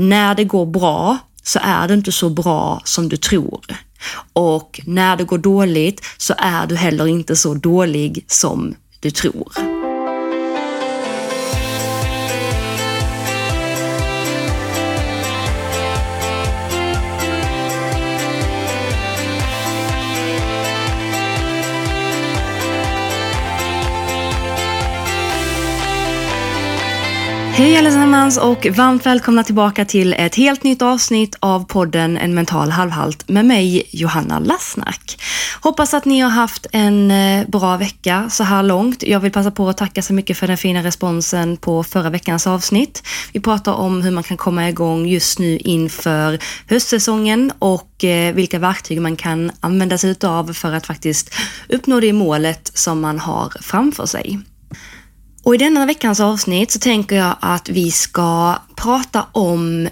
när det går bra så är det inte så bra som du tror. Och när det går dåligt så är du heller inte så dålig som du tror. Hej allesammans och varmt välkomna tillbaka till ett helt nytt avsnitt av podden En mental halvhalt med mig Johanna Lassnack. Hoppas att ni har haft en eh, bra vecka så här långt. Jag vill passa på att tacka så mycket för den fina responsen på förra veckans avsnitt. Vi pratar om hur man kan komma igång just nu inför höstsäsongen och eh, vilka verktyg man kan använda sig av för att faktiskt uppnå det målet som man har framför sig. Och i denna veckans avsnitt så tänker jag att vi ska prata om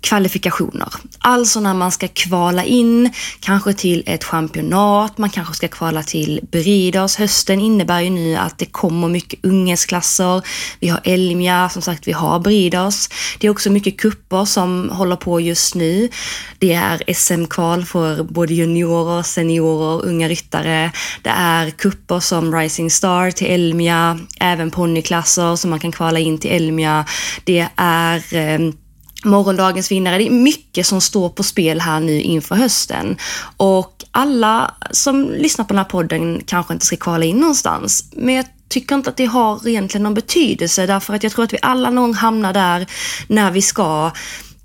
kvalifikationer. Alltså när man ska kvala in, kanske till ett championat, man kanske ska kvala till Bridas. Hösten innebär ju nu att det kommer mycket ungesklasser. Vi har Elmia, som sagt vi har Bridas. Det är också mycket kupper som håller på just nu. Det är SM-kval för både juniorer, seniorer, unga ryttare. Det är kupper som Rising Star till Elmia, även ponnyklasser som man kan kvala in till Elmia. Det är eh, morgondagens vinnare. Det är mycket som står på spel här nu inför hösten. Och alla som lyssnar på den här podden kanske inte ska kvala in någonstans. Men jag tycker inte att det har egentligen någon betydelse därför att jag tror att vi alla någon hamnar där när vi ska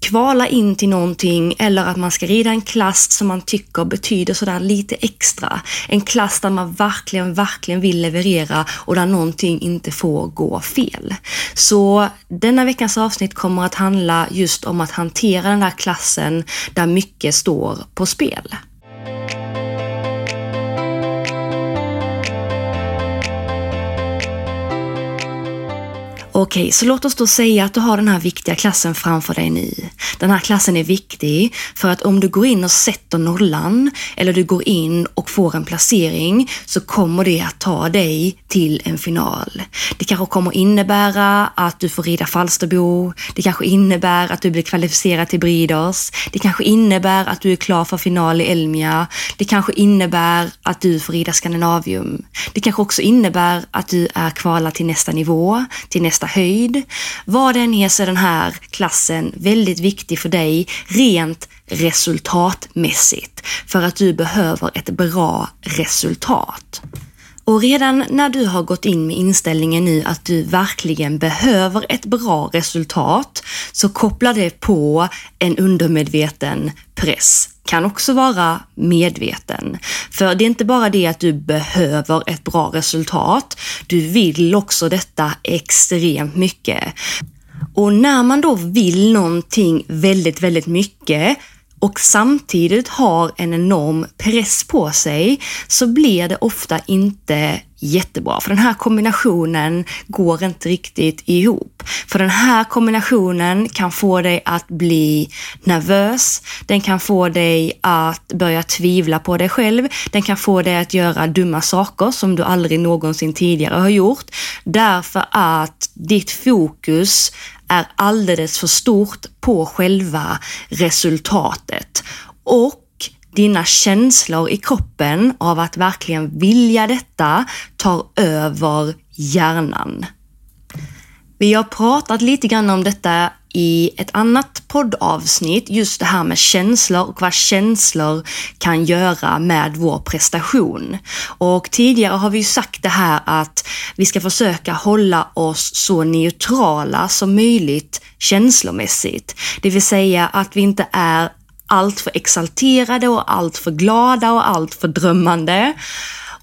kvala in till någonting eller att man ska rida en klass som man tycker betyder sådär lite extra. En klass där man verkligen, verkligen vill leverera och där någonting inte får gå fel. Så denna veckans avsnitt kommer att handla just om att hantera den där klassen där mycket står på spel. Okej, så låt oss då säga att du har den här viktiga klassen framför dig nu. Den här klassen är viktig för att om du går in och sätter nollan eller du går in och får en placering så kommer det att ta dig till en final. Det kanske kommer innebära att du får rida Falsterbo. Det kanske innebär att du blir kvalificerad till Briders. Det kanske innebär att du är klar för final i Elmia. Det kanske innebär att du får rida Skandinavium. Det kanske också innebär att du är kvalad till nästa nivå, till nästa höjd. Vad den är så är den här klassen väldigt viktig för dig rent resultatmässigt för att du behöver ett bra resultat. Och redan när du har gått in med inställningen nu att du verkligen behöver ett bra resultat så kopplar det på en undermedveten press. Kan också vara medveten. För det är inte bara det att du behöver ett bra resultat. Du vill också detta extremt mycket. Och när man då vill någonting väldigt, väldigt mycket och samtidigt har en enorm press på sig så blir det ofta inte jättebra. För den här kombinationen går inte riktigt ihop. För den här kombinationen kan få dig att bli nervös. Den kan få dig att börja tvivla på dig själv. Den kan få dig att göra dumma saker som du aldrig någonsin tidigare har gjort. Därför att ditt fokus är alldeles för stort på själva resultatet. Och dina känslor i kroppen av att verkligen vilja detta tar över hjärnan. Vi har pratat lite grann om detta i ett annat poddavsnitt, just det här med känslor och vad känslor kan göra med vår prestation. Och tidigare har vi ju sagt det här att vi ska försöka hålla oss så neutrala som möjligt känslomässigt. Det vill säga att vi inte är allt för exalterade och allt för glada och allt för drömmande.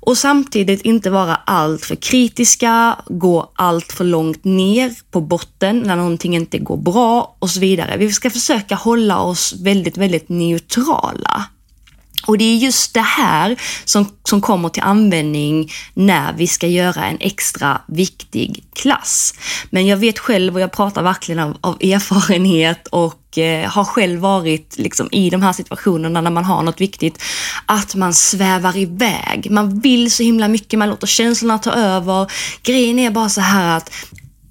Och samtidigt inte vara allt för kritiska, gå allt för långt ner på botten när någonting inte går bra och så vidare. Vi ska försöka hålla oss väldigt, väldigt neutrala. Och det är just det här som, som kommer till användning när vi ska göra en extra viktig klass. Men jag vet själv och jag pratar verkligen av, av erfarenhet och eh, har själv varit liksom, i de här situationerna när man har något viktigt, att man svävar iväg. Man vill så himla mycket, man låter känslorna ta över. Grejen är bara så här att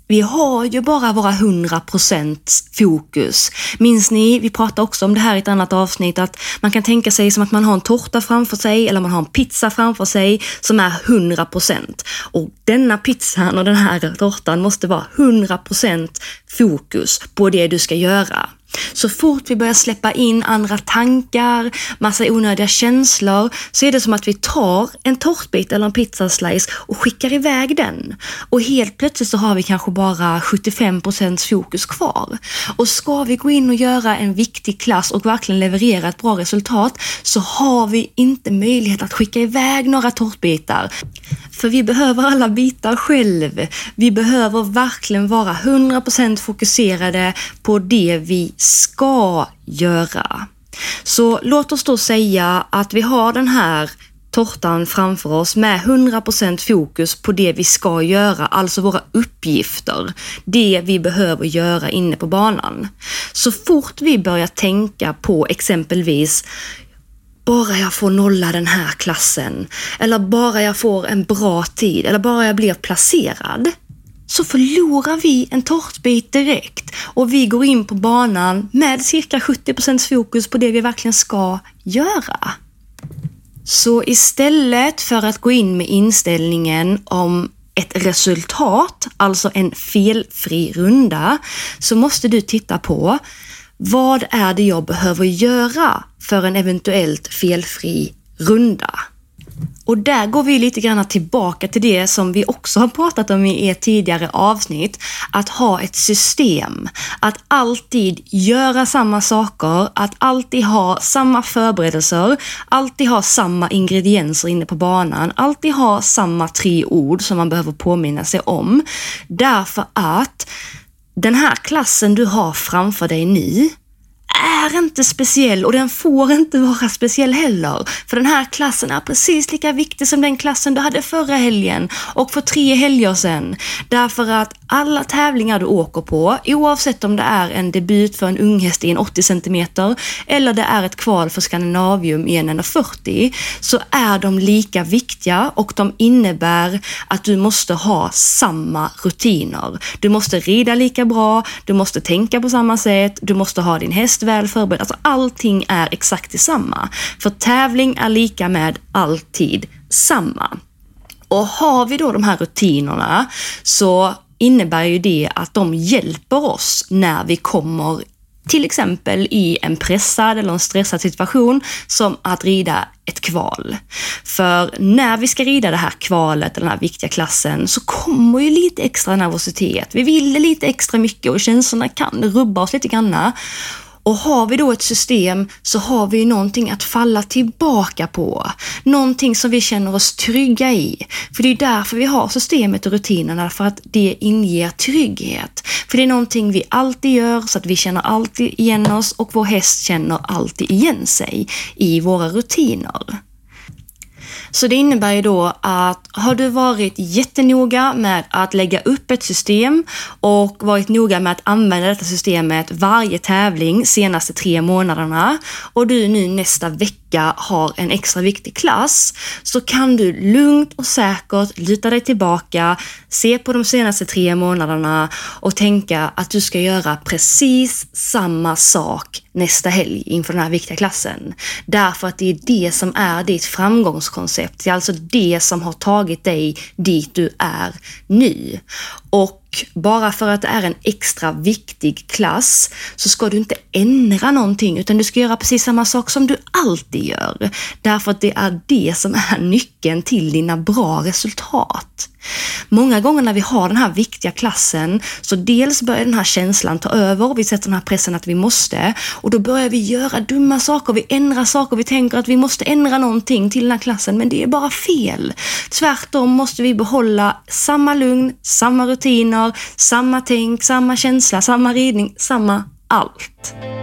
vi har ju bara våra 100% fokus. Minns ni, vi pratade också om det här i ett annat avsnitt, att man kan tänka sig som att man har en tårta framför sig eller man har en pizza framför sig som är 100%. Och denna pizzan och den här tårtan måste vara 100% fokus på det du ska göra. Så fort vi börjar släppa in andra tankar, massa onödiga känslor, så är det som att vi tar en tårtbit eller en pizzaslice och skickar iväg den. Och helt plötsligt så har vi kanske bara 75% fokus kvar. Och ska vi gå in och göra en viktig klass och verkligen leverera ett bra resultat så har vi inte möjlighet att skicka iväg några tårtbitar. För vi behöver alla bitar själv. Vi behöver verkligen vara 100% fokuserade på det vi ska göra. Så låt oss då säga att vi har den här tårtan framför oss med 100% fokus på det vi ska göra, alltså våra uppgifter. Det vi behöver göra inne på banan. Så fort vi börjar tänka på exempelvis bara jag får nolla den här klassen, eller bara jag får en bra tid, eller bara jag blir placerad, så förlorar vi en tårtbit direkt och vi går in på banan med cirka 70% fokus på det vi verkligen ska göra. Så istället för att gå in med inställningen om ett resultat, alltså en felfri runda, så måste du titta på vad är det jag behöver göra för en eventuellt felfri runda? Och där går vi lite grann tillbaka till det som vi också har pratat om i ett tidigare avsnitt. Att ha ett system. Att alltid göra samma saker, att alltid ha samma förberedelser, alltid ha samma ingredienser inne på banan, alltid ha samma tre ord som man behöver påminna sig om. Därför att den här klassen du har framför dig nu är inte speciell och den får inte vara speciell heller. För den här klassen är precis lika viktig som den klassen du hade förra helgen och för tre helger sedan. Därför att alla tävlingar du åker på, oavsett om det är en debut för en unghäst i en 80 cm eller det är ett kval för Skandinavium i en 1,40 så är de lika viktiga och de innebär att du måste ha samma rutiner. Du måste rida lika bra, du måste tänka på samma sätt, du måste ha din häst väl förberedd. Alltså allting är exakt detsamma. För tävling är lika med alltid samma. Och har vi då de här rutinerna så innebär ju det att de hjälper oss när vi kommer till exempel i en pressad eller en stressad situation som att rida ett kval. För när vi ska rida det här kvalet, den här viktiga klassen, så kommer ju lite extra nervositet. Vi vill lite extra mycket och känslorna kan rubba oss lite granna. Och har vi då ett system så har vi någonting att falla tillbaka på. Någonting som vi känner oss trygga i. För det är därför vi har systemet och rutinerna, för att det inger trygghet. För det är någonting vi alltid gör så att vi känner alltid igen oss och vår häst känner alltid igen sig i våra rutiner. Så det innebär ju då att har du varit jättenoga med att lägga upp ett system och varit noga med att använda detta systemet varje tävling senaste tre månaderna och du nu nästa vecka har en extra viktig klass så kan du lugnt och säkert luta dig tillbaka, se på de senaste tre månaderna och tänka att du ska göra precis samma sak nästa helg inför den här viktiga klassen. Därför att det är det som är ditt framgångskoncept. Det är alltså det som har tagit dig dit du är nu. Och bara för att det är en extra viktig klass så ska du inte ändra någonting utan du ska göra precis samma sak som du alltid gör. Därför att det är det som är nyckeln till dina bra resultat. Många gånger när vi har den här viktiga klassen så dels börjar den här känslan ta över, vi sätter den här pressen att vi måste och då börjar vi göra dumma saker, vi ändrar saker, vi tänker att vi måste ändra någonting till den här klassen men det är bara fel. Tvärtom måste vi behålla samma lugn, samma rutiner, samma tänk, samma känsla, samma ridning, samma allt.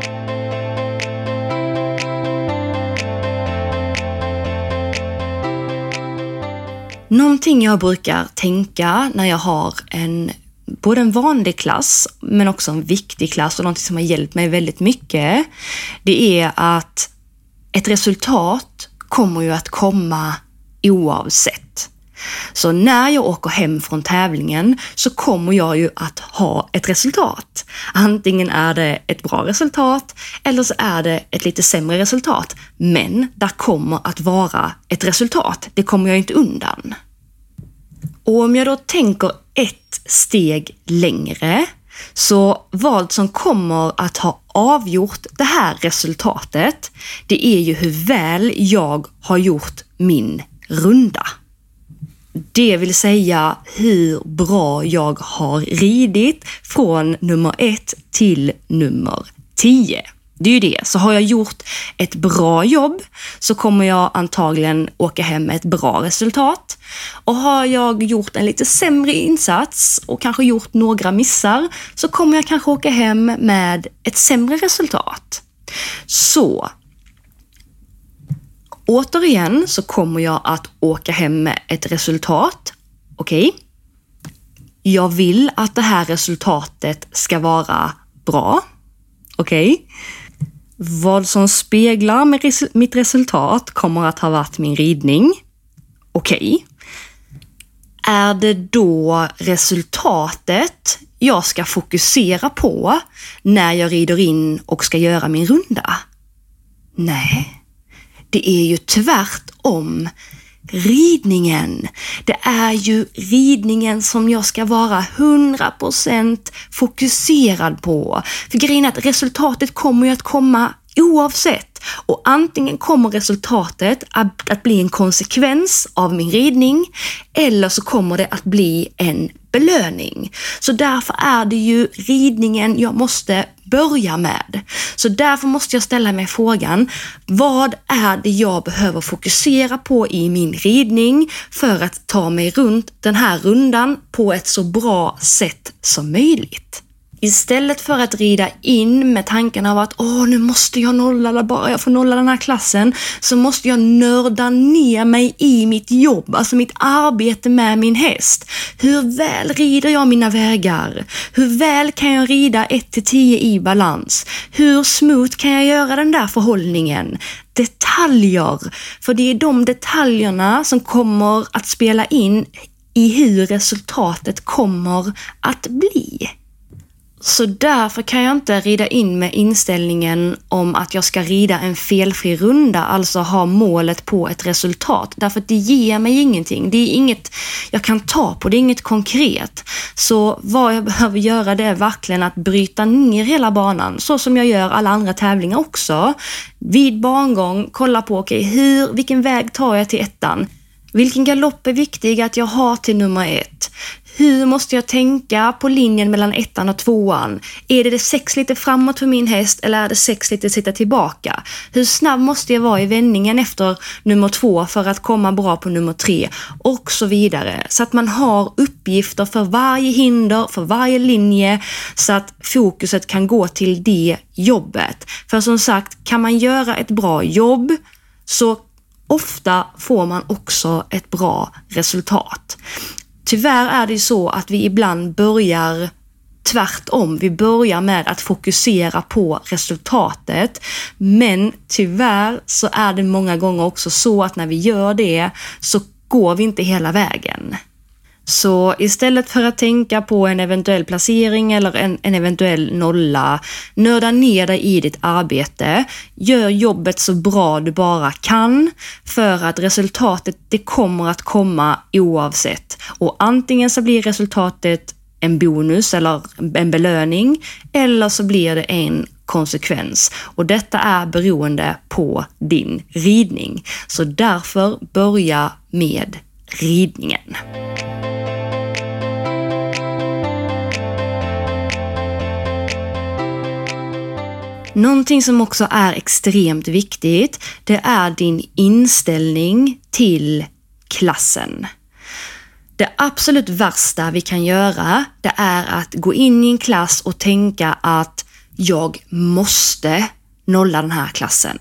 Någonting jag brukar tänka när jag har en både en vanlig klass men också en viktig klass och någonting som har hjälpt mig väldigt mycket. Det är att ett resultat kommer ju att komma oavsett. Så när jag åker hem från tävlingen så kommer jag ju att ha ett resultat. Antingen är det ett bra resultat eller så är det ett lite sämre resultat. Men där kommer att vara ett resultat. Det kommer jag inte undan. Och om jag då tänker ett steg längre så vad som kommer att ha avgjort det här resultatet, det är ju hur väl jag har gjort min runda. Det vill säga hur bra jag har ridit från nummer ett till nummer tio. Det är ju det. Så har jag gjort ett bra jobb så kommer jag antagligen åka hem med ett bra resultat. Och har jag gjort en lite sämre insats och kanske gjort några missar så kommer jag kanske åka hem med ett sämre resultat. Så återigen så kommer jag att åka hem med ett resultat. Okej? Okay. Jag vill att det här resultatet ska vara bra. Okej? Okay. Vad som speglar mitt resultat kommer att ha varit min ridning. Okej. Okay. Är det då resultatet jag ska fokusera på när jag rider in och ska göra min runda? Nej, det är ju tvärtom ridningen. Det är ju ridningen som jag ska vara 100% fokuserad på. För grejen är att resultatet kommer ju att komma oavsett. Och antingen kommer resultatet att, att bli en konsekvens av min ridning eller så kommer det att bli en belöning. Så därför är det ju ridningen jag måste börja med. Så därför måste jag ställa mig frågan, vad är det jag behöver fokusera på i min ridning för att ta mig runt den här rundan på ett så bra sätt som möjligt? Istället för att rida in med tanken av att åh, nu måste jag nolla, bara jag får nolla den här klassen, så måste jag nörda ner mig i mitt jobb, alltså mitt arbete med min häst. Hur väl rider jag mina vägar? Hur väl kan jag rida 1 till 10 i balans? Hur smooth kan jag göra den där förhållningen? Detaljer, för det är de detaljerna som kommer att spela in i hur resultatet kommer att bli. Så därför kan jag inte rida in med inställningen om att jag ska rida en felfri runda, alltså ha målet på ett resultat. Därför att det ger mig ingenting. Det är inget jag kan ta på, det är inget konkret. Så vad jag behöver göra det är verkligen att bryta ner hela banan, så som jag gör alla andra tävlingar också. Vid bangång, kolla på, okej, okay, hur, vilken väg tar jag till ettan? Vilken galopp är viktig att jag har till nummer ett? Hur måste jag tänka på linjen mellan ettan och tvåan? Är det sex lite framåt för min häst eller är det sex lite sitta tillbaka? Hur snabb måste jag vara i vändningen efter nummer två för att komma bra på nummer tre? Och så vidare. Så att man har uppgifter för varje hinder, för varje linje, så att fokuset kan gå till det jobbet. För som sagt, kan man göra ett bra jobb så ofta får man också ett bra resultat. Tyvärr är det så att vi ibland börjar tvärtom. Vi börjar med att fokusera på resultatet. Men tyvärr så är det många gånger också så att när vi gör det så går vi inte hela vägen. Så istället för att tänka på en eventuell placering eller en, en eventuell nolla, nörda ner dig i ditt arbete. Gör jobbet så bra du bara kan för att resultatet, det kommer att komma oavsett. Och antingen så blir resultatet en bonus eller en belöning eller så blir det en konsekvens och detta är beroende på din ridning. Så därför börja med ridningen. Någonting som också är extremt viktigt, det är din inställning till klassen. Det absolut värsta vi kan göra, det är att gå in i en klass och tänka att jag måste nolla den här klassen.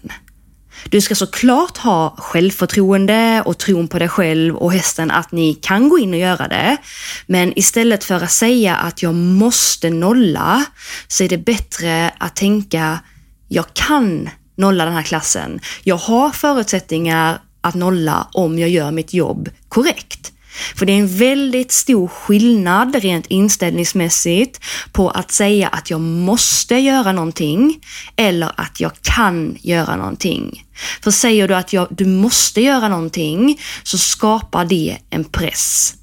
Du ska såklart ha självförtroende och tron på dig själv och hästen att ni kan gå in och göra det. Men istället för att säga att jag måste nolla så är det bättre att tänka jag kan nolla den här klassen. Jag har förutsättningar att nolla om jag gör mitt jobb korrekt. För det är en väldigt stor skillnad rent inställningsmässigt på att säga att jag måste göra någonting eller att jag kan göra någonting. För säger du att jag, du måste göra någonting så skapar det en press.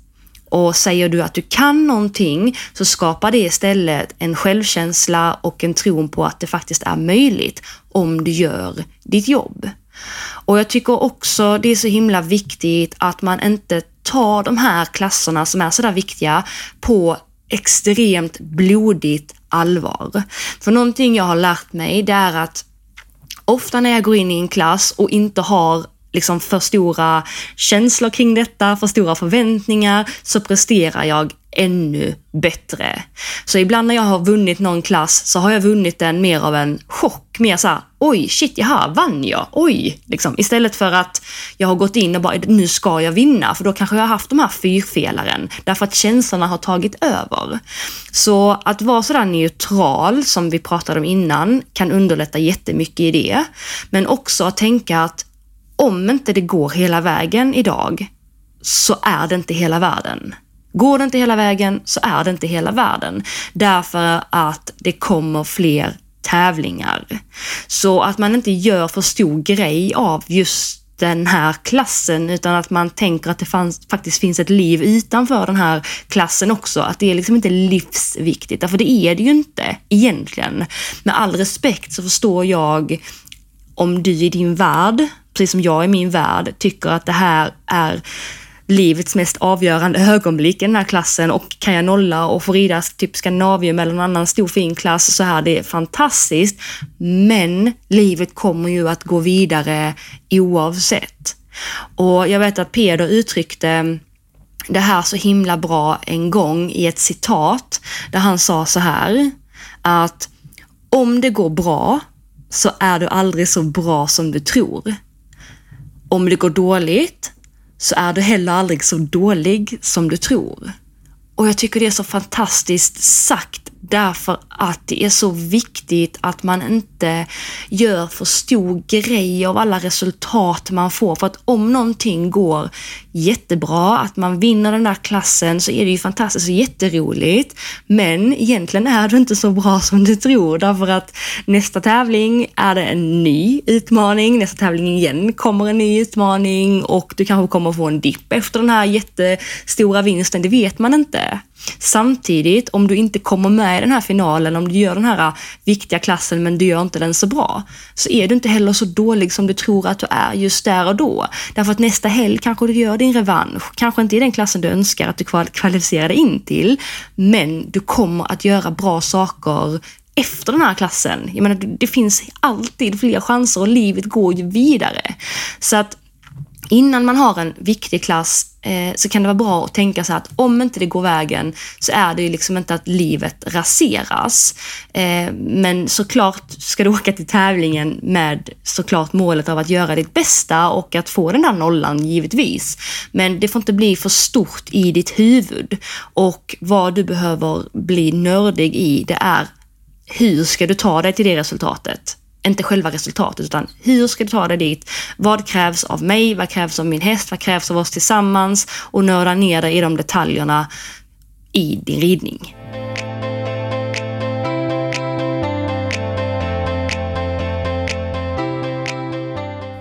Och säger du att du kan någonting så skapar det istället en självkänsla och en tro på att det faktiskt är möjligt om du gör ditt jobb. Och jag tycker också det är så himla viktigt att man inte ta de här klasserna som är sådär viktiga på extremt blodigt allvar. För någonting jag har lärt mig det är att ofta när jag går in i en klass och inte har liksom för stora känslor kring detta, för stora förväntningar, så presterar jag ännu bättre. Så ibland när jag har vunnit någon klass så har jag vunnit den mer av en chock. Mer såhär, oj, shit, jaha, vann jag? Oj! Liksom. Istället för att jag har gått in och bara, nu ska jag vinna, för då kanske jag har haft de här fyrfelaren, därför att känslorna har tagit över. Så att vara sådär neutral, som vi pratade om innan, kan underlätta jättemycket i det. Men också att tänka att om inte det går hela vägen idag, så är det inte hela världen. Går det inte hela vägen så är det inte hela världen. Därför att det kommer fler tävlingar. Så att man inte gör för stor grej av just den här klassen utan att man tänker att det fanns, faktiskt finns ett liv utanför den här klassen också. Att det är liksom inte livsviktigt, därför det är det ju inte egentligen. Med all respekt så förstår jag om du i din värld, precis som jag i min värld, tycker att det här är livets mest avgörande ögonblick i den här klassen och kan jag nolla och få rida typ Skandinavium eller någon annan stor fin klass så här det är fantastiskt. Men livet kommer ju att gå vidare oavsett. Och jag vet att Peder uttryckte det här så himla bra en gång i ett citat där han sa så här att om det går bra så är du aldrig så bra som du tror. Om det går dåligt så är du heller aldrig så dålig som du tror. Och jag tycker det är så fantastiskt sagt därför att det är så viktigt att man inte gör för stor grej av alla resultat man får. För att om någonting går jättebra, att man vinner den där klassen, så är det ju fantastiskt och jätteroligt. Men egentligen är du inte så bra som du tror, därför att nästa tävling är det en ny utmaning, nästa tävling igen kommer en ny utmaning och du kanske kommer få en dipp efter den här jättestora vinsten, det vet man inte. Samtidigt, om du inte kommer med i den här finalen, om du gör den här äh, viktiga klassen men du gör inte den så bra, så är du inte heller så dålig som du tror att du är just där och då. Därför att nästa helg kanske du gör din revansch. Kanske inte i den klassen du önskar att du kvalificerar dig in till, men du kommer att göra bra saker efter den här klassen. Jag menar, det finns alltid fler chanser och livet går ju vidare. Så att innan man har en viktig klass eh, så kan det vara bra att tänka så att om inte det går vägen så är det ju liksom inte att livet raseras. Eh, men såklart ska du åka till tävlingen med såklart målet av att göra ditt bästa och att få den där nollan givetvis. Men det får inte bli för stort i ditt huvud och vad du behöver bli nördig i det är hur ska du ta dig till det resultatet? Inte själva resultatet, utan hur ska du ta dig dit? Vad krävs av mig? Vad krävs av min häst? Vad krävs av oss tillsammans? Och nörda ner dig i de detaljerna i din ridning.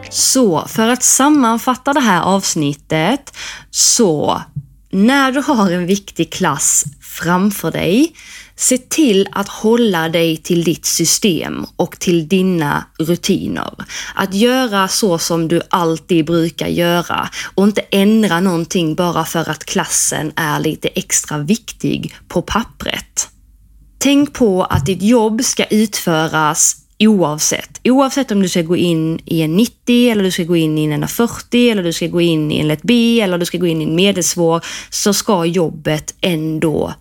Så för att sammanfatta det här avsnittet så när du har en viktig klass framför dig Se till att hålla dig till ditt system och till dina rutiner. Att göra så som du alltid brukar göra och inte ändra någonting bara för att klassen är lite extra viktig på pappret. Tänk på att ditt jobb ska utföras oavsett. Oavsett om du ska gå in i en 90 eller du ska gå in i en 40 eller du ska gå in i en lätt B eller du ska gå in i en medelsvår så ska jobbet ändå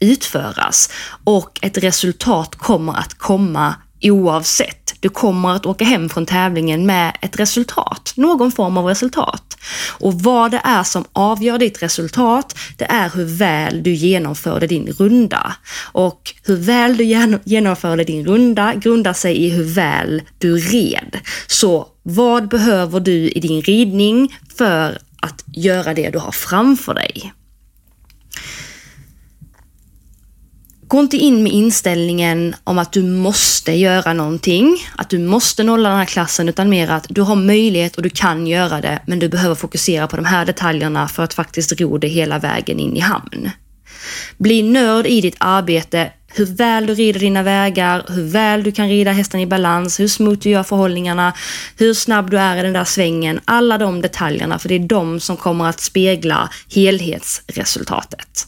utföras och ett resultat kommer att komma oavsett. Du kommer att åka hem från tävlingen med ett resultat, någon form av resultat. Och vad det är som avgör ditt resultat, det är hur väl du genomförde din runda. Och hur väl du genomförde din runda grundar sig i hur väl du red. Så vad behöver du i din ridning för att göra det du har framför dig. Gå inte in med inställningen om att du måste göra någonting, att du måste nolla den här klassen, utan mer att du har möjlighet och du kan göra det, men du behöver fokusera på de här detaljerna för att faktiskt ro det hela vägen in i hamn. Bli nörd i ditt arbete, hur väl du rider dina vägar, hur väl du kan rida hästen i balans, hur smooth du gör förhållningarna, hur snabb du är i den där svängen. Alla de detaljerna, för det är de som kommer att spegla helhetsresultatet.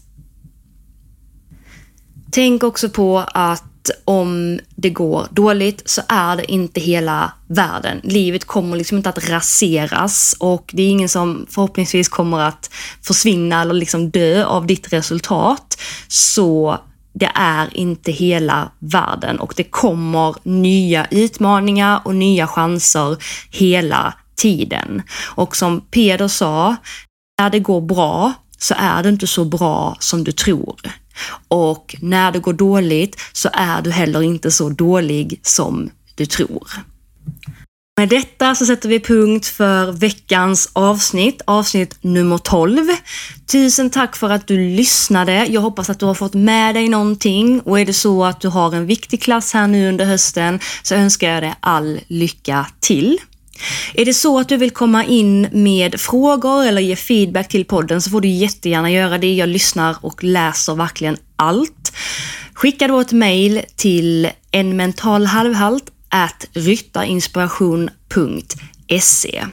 Tänk också på att om det går dåligt så är det inte hela världen. Livet kommer liksom inte att raseras och det är ingen som förhoppningsvis kommer att försvinna eller liksom dö av ditt resultat. Så det är inte hela världen och det kommer nya utmaningar och nya chanser hela tiden. Och som Peder sa, när det går bra så är det inte så bra som du tror. Och när det går dåligt så är du heller inte så dålig som du tror. Med detta så sätter vi punkt för veckans avsnitt, avsnitt nummer 12. Tusen tack för att du lyssnade. Jag hoppas att du har fått med dig någonting och är det så att du har en viktig klass här nu under hösten så önskar jag dig all lycka till. Är det så att du vill komma in med frågor eller ge feedback till podden så får du jättegärna göra det. Jag lyssnar och läser verkligen allt. Skicka då ett mail till enmentalhalvhalt at ryttarinspiration.se.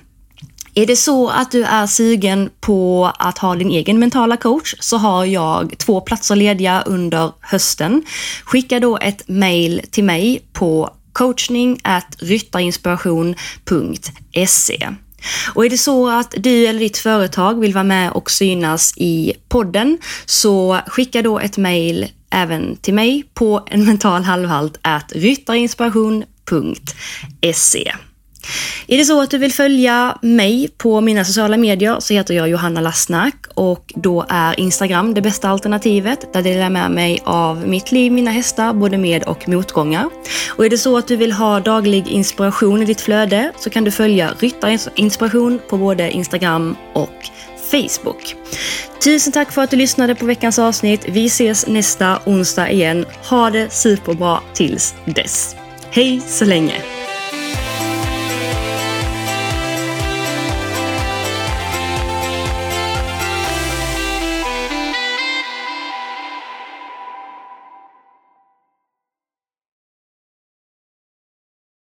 Är det så att du är sugen på att ha din egen mentala coach så har jag två platser lediga under hösten. Skicka då ett mail till mig på coachning ryttarinspiration.se. Och är det så att du eller ditt företag vill vara med och synas i podden så skicka då ett mail även till mig på en mental halvhalt ryttarinspiration.se. Är det så att du vill följa mig på mina sociala medier så heter jag Johanna Lassnack och då är Instagram det bästa alternativet. Där delar jag med mig av mitt liv, mina hästar, både med och motgångar. Och är det så att du vill ha daglig inspiration i ditt flöde så kan du följa Ryttarinspiration på både Instagram och Facebook. Tusen tack för att du lyssnade på veckans avsnitt. Vi ses nästa onsdag igen. Ha det superbra tills dess. Hej så länge!